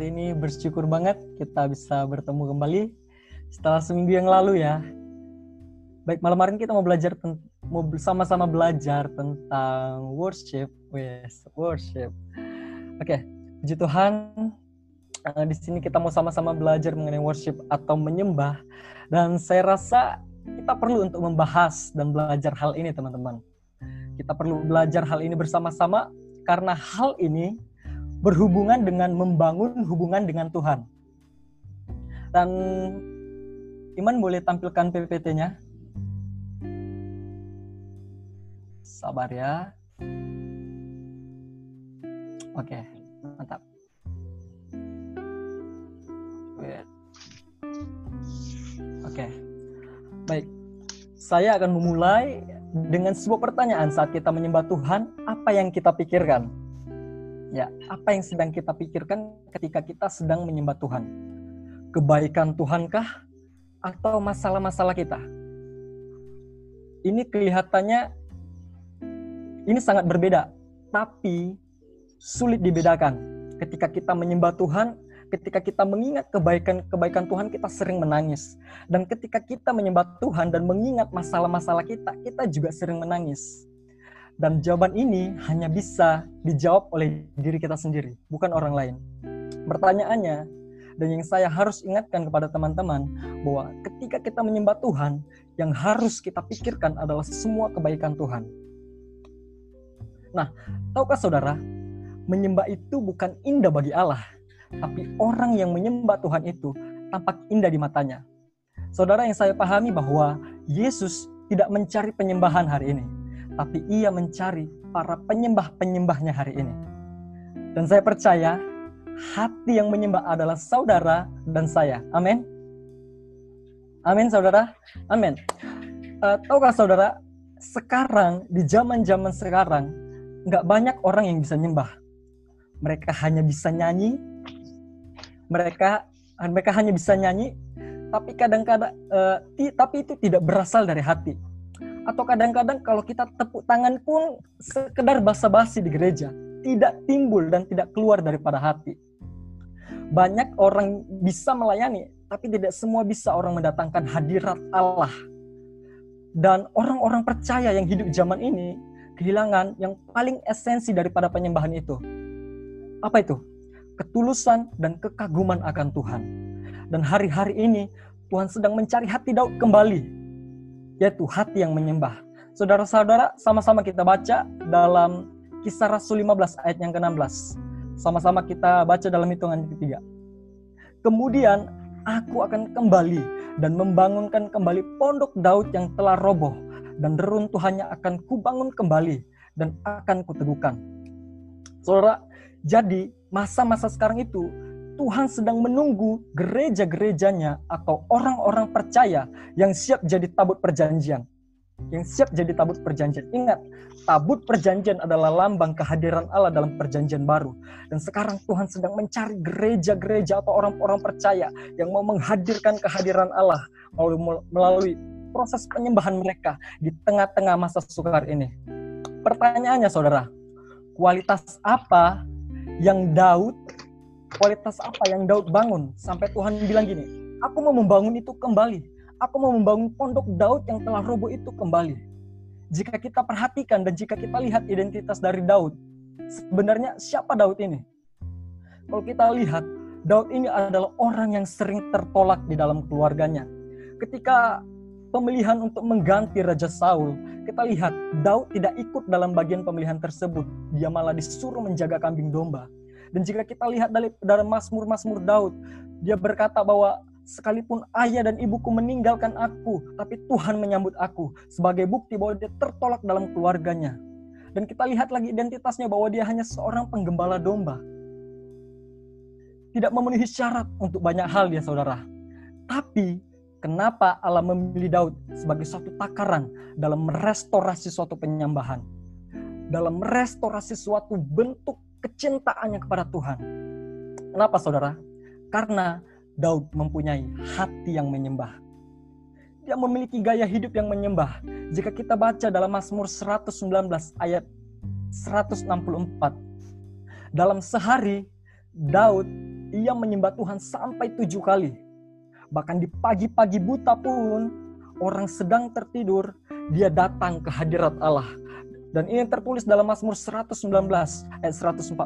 hari ini bersyukur banget kita bisa bertemu kembali setelah seminggu yang lalu ya. Baik, malam hari ini kita mau belajar mau bersama-sama belajar tentang worship. Yes, worship. Oke, puji Tuhan. Uh, di sini kita mau sama-sama belajar mengenai worship atau menyembah. Dan saya rasa kita perlu untuk membahas dan belajar hal ini, teman-teman. Kita perlu belajar hal ini bersama-sama karena hal ini berhubungan dengan membangun hubungan dengan Tuhan. Dan Iman boleh tampilkan PPT-nya? Sabar ya. Oke, mantap. Oke. Baik. Saya akan memulai dengan sebuah pertanyaan saat kita menyembah Tuhan, apa yang kita pikirkan? Ya, apa yang sedang kita pikirkan ketika kita sedang menyembah Tuhan? Kebaikan Tuhankah atau masalah-masalah kita? Ini kelihatannya ini sangat berbeda, tapi sulit dibedakan. Ketika kita menyembah Tuhan, ketika kita mengingat kebaikan-kebaikan Tuhan, kita sering menangis. Dan ketika kita menyembah Tuhan dan mengingat masalah-masalah kita, kita juga sering menangis. Dan jawaban ini hanya bisa dijawab oleh diri kita sendiri, bukan orang lain. Pertanyaannya, dan yang saya harus ingatkan kepada teman-teman, bahwa ketika kita menyembah Tuhan, yang harus kita pikirkan adalah semua kebaikan Tuhan. Nah, tahukah saudara, menyembah itu bukan indah bagi Allah, tapi orang yang menyembah Tuhan itu tampak indah di matanya. Saudara yang saya pahami bahwa Yesus tidak mencari penyembahan hari ini, tapi ia mencari para penyembah-penyembahnya hari ini. Dan saya percaya hati yang menyembah adalah saudara dan saya. Amin. Amin saudara. Amin. Uh, tahukah saudara, sekarang di zaman-zaman sekarang nggak banyak orang yang bisa nyembah. Mereka hanya bisa nyanyi. Mereka mereka hanya bisa nyanyi, tapi kadang-kadang uh, tapi itu tidak berasal dari hati atau kadang-kadang kalau kita tepuk tangan pun sekedar basa-basi di gereja tidak timbul dan tidak keluar daripada hati. Banyak orang bisa melayani, tapi tidak semua bisa orang mendatangkan hadirat Allah. Dan orang-orang percaya yang hidup zaman ini kehilangan yang paling esensi daripada penyembahan itu. Apa itu? Ketulusan dan kekaguman akan Tuhan. Dan hari-hari ini Tuhan sedang mencari hati Daud kembali yaitu hati yang menyembah. Saudara-saudara, sama-sama kita baca dalam kisah Rasul 15 ayat yang ke-16. Sama-sama kita baca dalam hitungan ketiga. Kemudian aku akan kembali dan membangunkan kembali pondok Daud yang telah roboh dan reruntuhannya akan kubangun kembali dan akan kuteguhkan. Saudara, jadi masa-masa sekarang itu Tuhan sedang menunggu gereja-gerejanya atau orang-orang percaya yang siap jadi tabut perjanjian. Yang siap jadi tabut perjanjian. Ingat, tabut perjanjian adalah lambang kehadiran Allah dalam perjanjian baru. Dan sekarang Tuhan sedang mencari gereja-gereja atau orang-orang percaya yang mau menghadirkan kehadiran Allah melalui proses penyembahan mereka di tengah-tengah masa sukar ini. Pertanyaannya saudara, kualitas apa yang Daud kualitas apa yang Daud bangun sampai Tuhan bilang gini, aku mau membangun itu kembali. Aku mau membangun pondok Daud yang telah roboh itu kembali. Jika kita perhatikan dan jika kita lihat identitas dari Daud, sebenarnya siapa Daud ini? Kalau kita lihat, Daud ini adalah orang yang sering tertolak di dalam keluarganya. Ketika pemilihan untuk mengganti Raja Saul, kita lihat Daud tidak ikut dalam bagian pemilihan tersebut. Dia malah disuruh menjaga kambing domba. Dan jika kita lihat dari dalam Mazmur-Mazmur Daud, dia berkata bahwa sekalipun ayah dan ibuku meninggalkan aku, tapi Tuhan menyambut aku sebagai bukti bahwa dia tertolak dalam keluarganya. Dan kita lihat lagi identitasnya bahwa dia hanya seorang penggembala domba. Tidak memenuhi syarat untuk banyak hal dia saudara. Tapi kenapa Allah memilih Daud sebagai suatu takaran dalam merestorasi suatu penyembahan? Dalam merestorasi suatu bentuk kecintaannya kepada Tuhan. Kenapa saudara? Karena Daud mempunyai hati yang menyembah. Dia memiliki gaya hidup yang menyembah. Jika kita baca dalam Mazmur 119 ayat 164. Dalam sehari Daud, ia menyembah Tuhan sampai tujuh kali. Bahkan di pagi-pagi buta pun, orang sedang tertidur, dia datang ke hadirat Allah. Dan ini tertulis dalam Mazmur 119 ayat 147.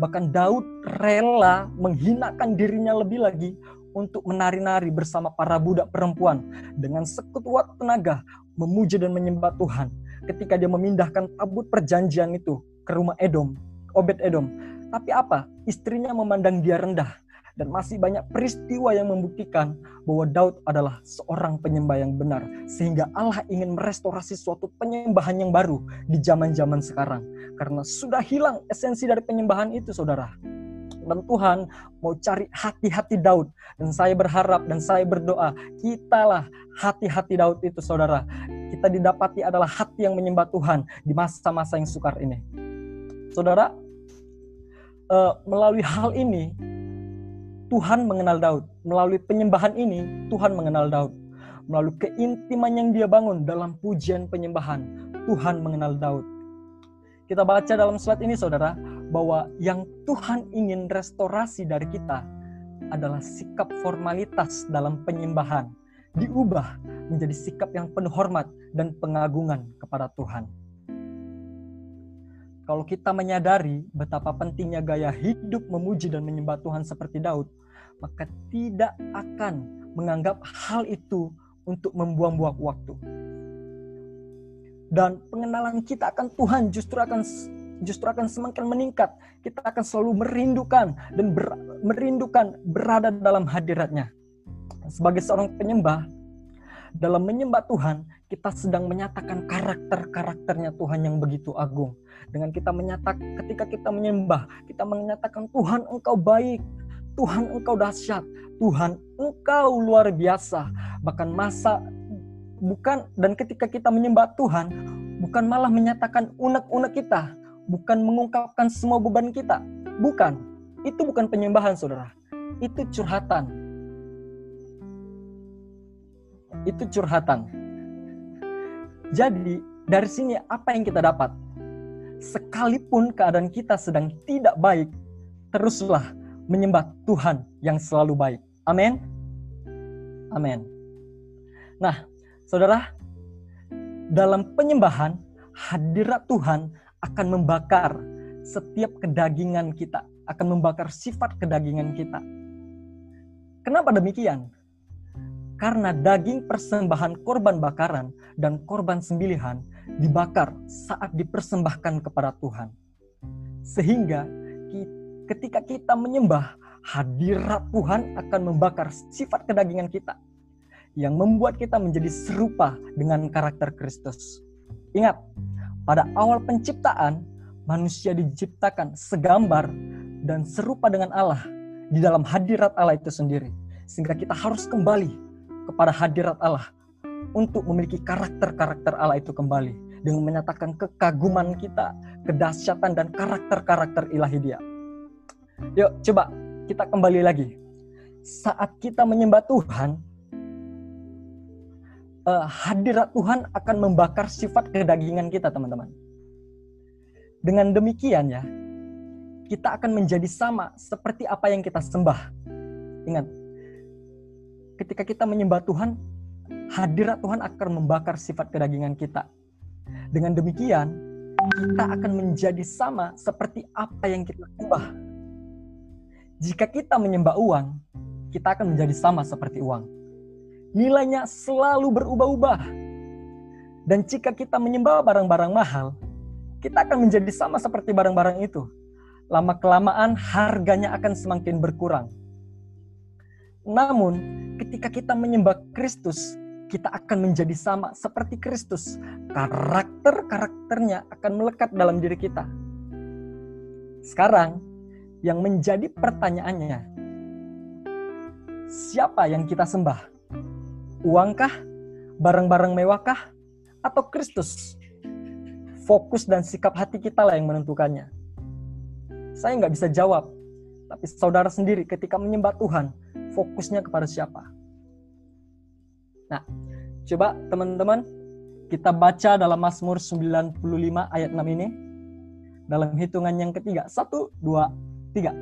Bahkan Daud rela menghinakan dirinya lebih lagi untuk menari-nari bersama para budak perempuan dengan sekuat tenaga memuji dan menyembah Tuhan ketika dia memindahkan tabut perjanjian itu ke rumah Edom, Obed Edom. Tapi apa? Istrinya memandang dia rendah dan masih banyak peristiwa yang membuktikan bahwa Daud adalah seorang penyembah yang benar. Sehingga Allah ingin merestorasi suatu penyembahan yang baru di zaman-zaman sekarang. Karena sudah hilang esensi dari penyembahan itu saudara. Dan Tuhan mau cari hati-hati Daud. Dan saya berharap dan saya berdoa kitalah hati-hati Daud itu saudara. Kita didapati adalah hati yang menyembah Tuhan di masa-masa yang sukar ini. Saudara uh, melalui hal ini Tuhan mengenal Daud. Melalui penyembahan ini Tuhan mengenal Daud. Melalui keintiman yang dia bangun dalam pujian penyembahan Tuhan mengenal Daud. Kita baca dalam surat ini saudara bahwa yang Tuhan ingin restorasi dari kita adalah sikap formalitas dalam penyembahan. Diubah menjadi sikap yang penuh hormat dan pengagungan kepada Tuhan. Kalau kita menyadari betapa pentingnya gaya hidup memuji dan menyembah Tuhan seperti Daud, maka tidak akan menganggap hal itu untuk membuang-buang waktu. Dan pengenalan kita akan Tuhan justru akan justru akan semakin meningkat. Kita akan selalu merindukan dan ber, merindukan berada dalam hadiratnya. Sebagai seorang penyembah, dalam menyembah Tuhan, kita sedang menyatakan karakter-karakternya Tuhan yang begitu agung. Dengan kita menyatakan, ketika kita menyembah, kita menyatakan Tuhan engkau baik, Tuhan engkau dahsyat, Tuhan engkau luar biasa. Bahkan masa bukan dan ketika kita menyembah Tuhan, bukan malah menyatakan unek-unek kita, bukan mengungkapkan semua beban kita. Bukan. Itu bukan penyembahan, saudara. Itu curhatan. Itu curhatan. Jadi, dari sini apa yang kita dapat? Sekalipun keadaan kita sedang tidak baik, teruslah menyembah Tuhan yang selalu baik. Amin. Amin. Nah, saudara, dalam penyembahan, hadirat Tuhan akan membakar setiap kedagingan kita, akan membakar sifat kedagingan kita. Kenapa demikian? Karena daging persembahan korban bakaran dan korban sembelihan dibakar saat dipersembahkan kepada Tuhan. Sehingga ketika kita menyembah, hadirat Tuhan akan membakar sifat kedagingan kita yang membuat kita menjadi serupa dengan karakter Kristus. Ingat, pada awal penciptaan, manusia diciptakan segambar dan serupa dengan Allah di dalam hadirat Allah itu sendiri. Sehingga kita harus kembali kepada hadirat Allah untuk memiliki karakter-karakter Allah itu kembali dengan menyatakan kekaguman kita, kedahsyatan dan karakter-karakter ilahi Dia. Yuk, coba kita kembali lagi. Saat kita menyembah Tuhan, uh, hadirat Tuhan akan membakar sifat kedagingan kita, teman-teman. Dengan demikian ya, kita akan menjadi sama seperti apa yang kita sembah. Ingat, ketika kita menyembah Tuhan, hadirat Tuhan akan membakar sifat kedagingan kita. Dengan demikian, kita akan menjadi sama seperti apa yang kita sembah. Jika kita menyembah uang, kita akan menjadi sama seperti uang nilainya selalu berubah-ubah. Dan jika kita menyembah barang-barang mahal, kita akan menjadi sama seperti barang-barang itu. Lama-kelamaan harganya akan semakin berkurang. Namun, ketika kita menyembah Kristus, kita akan menjadi sama seperti Kristus. Karakter-karakternya akan melekat dalam diri kita. Sekarang, yang menjadi pertanyaannya, siapa yang kita sembah? Uangkah? Barang-barang mewahkah? Atau Kristus? Fokus dan sikap hati kita lah yang menentukannya. Saya nggak bisa jawab, tapi saudara sendiri ketika menyembah Tuhan, fokusnya kepada siapa? Nah, coba teman-teman kita baca dalam Mazmur 95 ayat 6 ini. Dalam hitungan yang ketiga. Satu, dua, Tiga.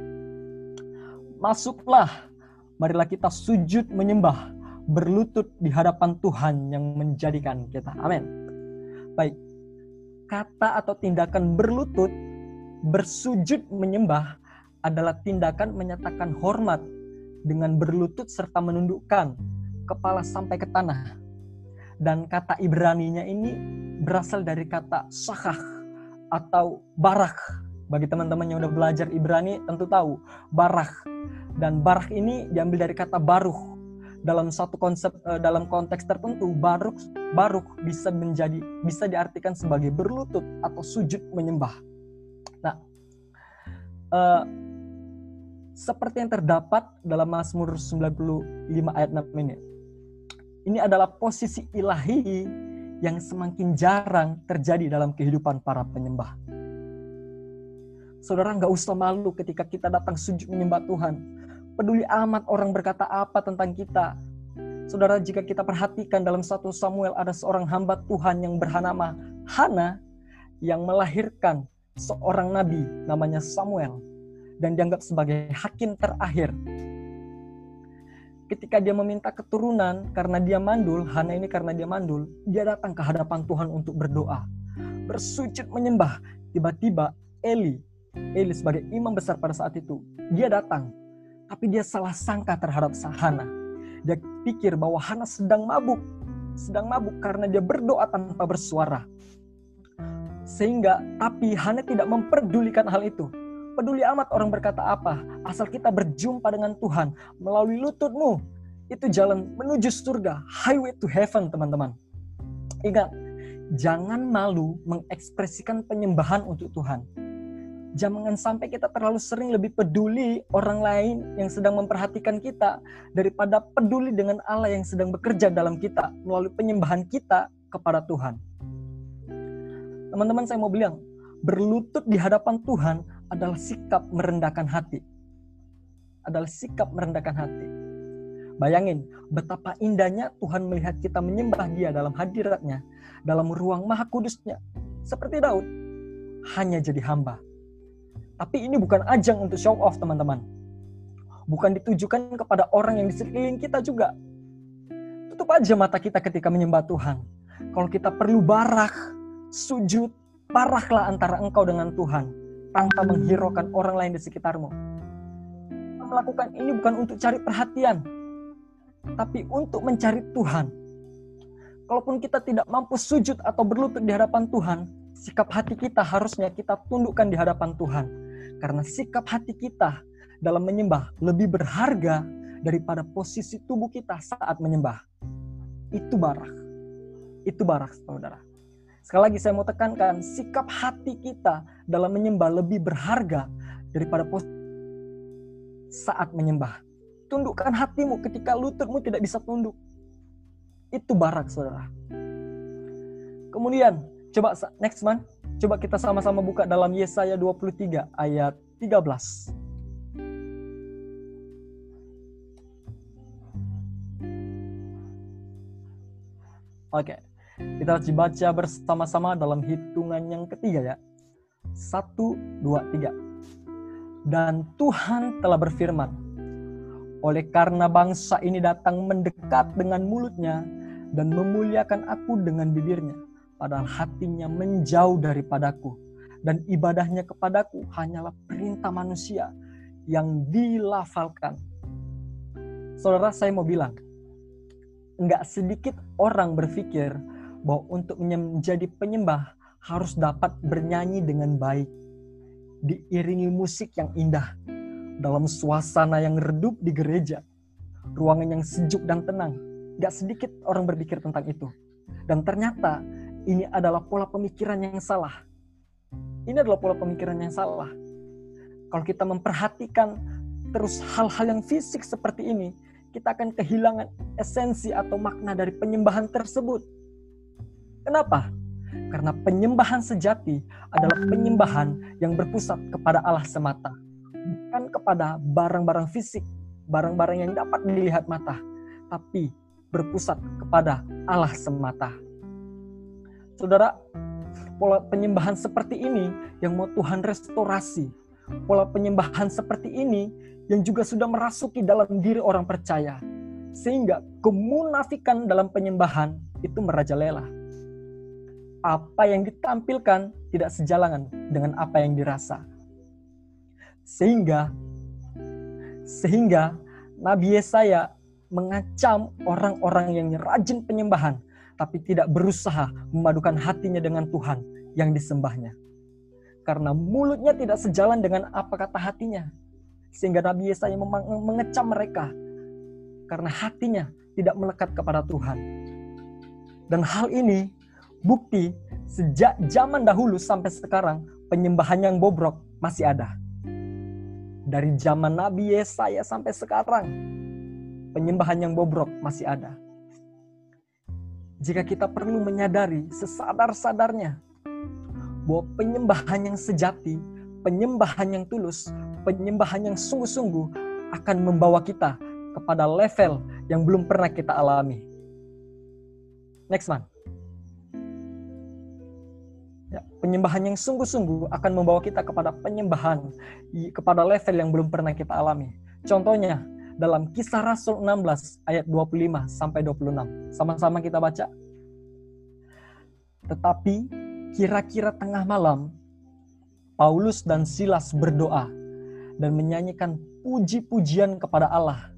Masuklah, marilah kita sujud menyembah, berlutut di hadapan Tuhan yang menjadikan kita. Amin. Baik, kata atau tindakan berlutut, bersujud menyembah adalah tindakan menyatakan hormat dengan berlutut serta menundukkan kepala sampai ke tanah. Dan kata Ibrani-nya ini berasal dari kata sakah atau barak. Bagi teman-teman yang udah belajar Ibrani tentu tahu barak. Dan barak ini diambil dari kata baruh. Dalam satu konsep eh, dalam konteks tertentu baruk baruk bisa menjadi bisa diartikan sebagai berlutut atau sujud menyembah. Nah, uh, seperti yang terdapat dalam Mazmur 95 ayat 6 ini ini adalah posisi ilahi yang semakin jarang terjadi dalam kehidupan para penyembah. Saudara nggak usah malu ketika kita datang sujud menyembah Tuhan. Peduli amat orang berkata apa tentang kita. Saudara, jika kita perhatikan dalam satu Samuel ada seorang hamba Tuhan yang bernama Hana yang melahirkan seorang nabi namanya Samuel dan dianggap sebagai hakim terakhir ketika dia meminta keturunan karena dia mandul, Hana ini karena dia mandul, dia datang ke hadapan Tuhan untuk berdoa. Bersujud menyembah. Tiba-tiba Eli, Eli sebagai imam besar pada saat itu, dia datang. Tapi dia salah sangka terhadap Hana. Dia pikir bahwa Hana sedang mabuk. Sedang mabuk karena dia berdoa tanpa bersuara. Sehingga, tapi Hana tidak memperdulikan hal itu peduli amat orang berkata apa. Asal kita berjumpa dengan Tuhan melalui lututmu. Itu jalan menuju surga. Highway to heaven, teman-teman. Ingat, jangan malu mengekspresikan penyembahan untuk Tuhan. Jangan sampai kita terlalu sering lebih peduli orang lain yang sedang memperhatikan kita daripada peduli dengan Allah yang sedang bekerja dalam kita melalui penyembahan kita kepada Tuhan. Teman-teman saya mau bilang, berlutut di hadapan Tuhan adalah sikap merendahkan hati. Adalah sikap merendahkan hati. Bayangin betapa indahnya Tuhan melihat kita menyembah dia dalam hadiratnya, dalam ruang maha kudusnya. Seperti Daud, hanya jadi hamba. Tapi ini bukan ajang untuk show off teman-teman. Bukan ditujukan kepada orang yang di sekeliling kita juga. Tutup aja mata kita ketika menyembah Tuhan. Kalau kita perlu barak, sujud, parahlah antara engkau dengan Tuhan tanpa menghiraukan orang lain di sekitarmu. Melakukan ini bukan untuk cari perhatian, tapi untuk mencari Tuhan. Kalaupun kita tidak mampu sujud atau berlutut di hadapan Tuhan, sikap hati kita harusnya kita tundukkan di hadapan Tuhan. Karena sikap hati kita dalam menyembah lebih berharga daripada posisi tubuh kita saat menyembah. Itu barak. Itu barak, saudara. Sekali lagi saya mau tekankan, sikap hati kita dalam menyembah lebih berharga daripada saat menyembah. Tundukkan hatimu ketika lututmu tidak bisa tunduk. Itu barak, saudara. Kemudian, coba next man, coba kita sama-sama buka dalam Yesaya 23 ayat 13. Oke. Kita dibaca bersama-sama dalam hitungan yang ketiga ya. Satu, dua, tiga. Dan Tuhan telah berfirman, oleh karena bangsa ini datang mendekat dengan mulutnya dan memuliakan aku dengan bibirnya, padahal hatinya menjauh daripadaku, dan ibadahnya kepadaku hanyalah perintah manusia yang dilafalkan. Saudara, saya mau bilang, nggak sedikit orang berpikir bahwa untuk menjadi penyembah harus dapat bernyanyi dengan baik, diiringi musik yang indah, dalam suasana yang redup di gereja, ruangan yang sejuk dan tenang. Gak sedikit orang berpikir tentang itu. Dan ternyata ini adalah pola pemikiran yang salah. Ini adalah pola pemikiran yang salah. Kalau kita memperhatikan terus hal-hal yang fisik seperti ini, kita akan kehilangan esensi atau makna dari penyembahan tersebut. Kenapa? Karena penyembahan sejati adalah penyembahan yang berpusat kepada Allah semata, bukan kepada barang-barang fisik, barang-barang yang dapat dilihat mata, tapi berpusat kepada Allah semata. Saudara, pola penyembahan seperti ini yang mau Tuhan restorasi, pola penyembahan seperti ini yang juga sudah merasuki dalam diri orang percaya. Sehingga kemunafikan dalam penyembahan itu merajalela. Apa yang ditampilkan tidak sejalan dengan apa yang dirasa. Sehingga sehingga Nabi Yesaya mengacam orang-orang yang rajin penyembahan tapi tidak berusaha memadukan hatinya dengan Tuhan yang disembahnya. Karena mulutnya tidak sejalan dengan apa kata hatinya. Sehingga Nabi Yesaya mengecam mereka. Karena hatinya tidak melekat kepada Tuhan. Dan hal ini bukti sejak zaman dahulu sampai sekarang penyembahan yang bobrok masih ada. Dari zaman Nabi Yesaya sampai sekarang penyembahan yang bobrok masih ada. Jika kita perlu menyadari sesadar-sadarnya bahwa penyembahan yang sejati, penyembahan yang tulus, penyembahan yang sungguh-sungguh akan membawa kita kepada level yang belum pernah kita alami. Next one. Penyembahan yang sungguh-sungguh akan membawa kita kepada penyembahan kepada level yang belum pernah kita alami. Contohnya dalam Kisah Rasul 16 ayat 25 sampai 26. Sama-sama kita baca. Tetapi Kira-kira tengah malam, Paulus dan Silas berdoa dan menyanyikan puji-pujian kepada Allah.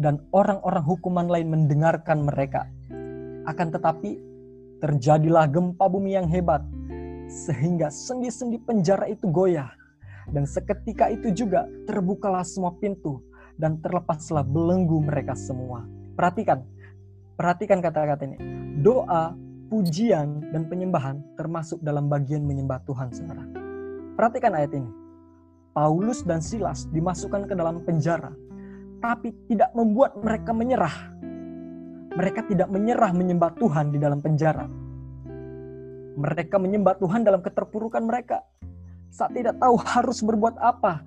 Dan orang-orang hukuman lain mendengarkan mereka. Akan tetapi, terjadilah gempa bumi yang hebat, sehingga sendi-sendi penjara itu goyah. Dan seketika itu juga terbukalah semua pintu dan terlepaslah belenggu mereka semua. Perhatikan, perhatikan kata-kata ini. Doa pujian dan penyembahan termasuk dalam bagian menyembah Tuhan, saudara. Perhatikan ayat ini. Paulus dan Silas dimasukkan ke dalam penjara, tapi tidak membuat mereka menyerah. Mereka tidak menyerah menyembah Tuhan di dalam penjara. Mereka menyembah Tuhan dalam keterpurukan mereka. Saat tidak tahu harus berbuat apa,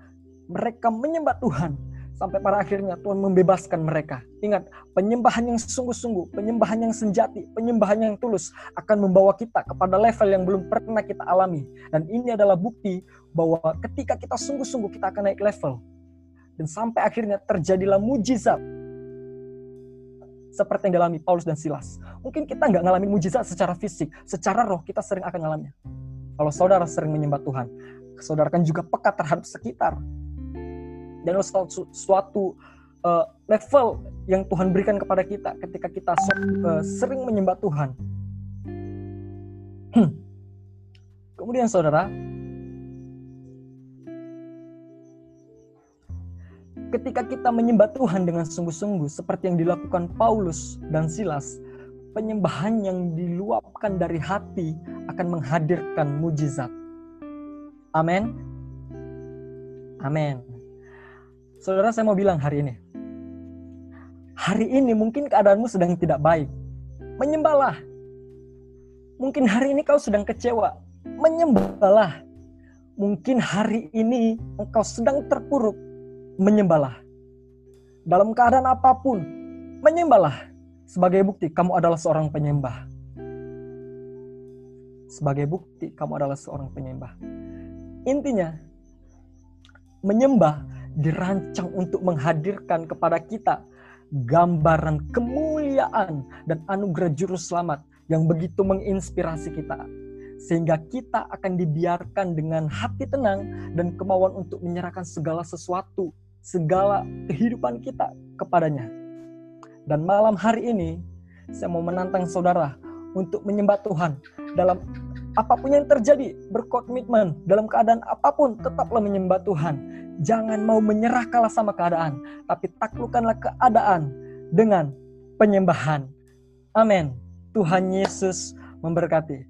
mereka menyembah Tuhan sampai pada akhirnya Tuhan membebaskan mereka. Ingat, penyembahan yang sungguh-sungguh, penyembahan yang senjati, penyembahan yang tulus akan membawa kita kepada level yang belum pernah kita alami. Dan ini adalah bukti bahwa ketika kita sungguh-sungguh kita akan naik level. Dan sampai akhirnya terjadilah mujizat seperti yang dialami Paulus dan Silas. Mungkin kita nggak ngalamin mujizat secara fisik, secara roh kita sering akan ngalamin. Kalau saudara sering menyembah Tuhan, saudara kan juga peka terhadap sekitar dan suatu, suatu uh, level yang Tuhan berikan kepada kita ketika kita uh, sering menyembah Tuhan. Hmm. Kemudian saudara, ketika kita menyembah Tuhan dengan sungguh-sungguh seperti yang dilakukan Paulus dan Silas, penyembahan yang diluapkan dari hati akan menghadirkan mujizat. Amin. Amin. Saudara saya mau bilang hari ini. Hari ini mungkin keadaanmu sedang tidak baik. Menyembahlah. Mungkin hari ini kau sedang kecewa. Menyembahlah. Mungkin hari ini engkau sedang terpuruk. Menyembahlah. Dalam keadaan apa pun, menyembahlah. Sebagai bukti kamu adalah seorang penyembah. Sebagai bukti kamu adalah seorang penyembah. Intinya, menyembah dirancang untuk menghadirkan kepada kita gambaran kemuliaan dan anugerah juru selamat yang begitu menginspirasi kita. Sehingga kita akan dibiarkan dengan hati tenang dan kemauan untuk menyerahkan segala sesuatu, segala kehidupan kita kepadanya. Dan malam hari ini, saya mau menantang saudara untuk menyembah Tuhan dalam apa pun yang terjadi, berkomitmen dalam keadaan apa pun, tetaplah menyembah Tuhan Jangan mau menyerah kalah sama keadaan, tapi taklukkanlah keadaan dengan penyembahan. Amin. Tuhan Yesus memberkati.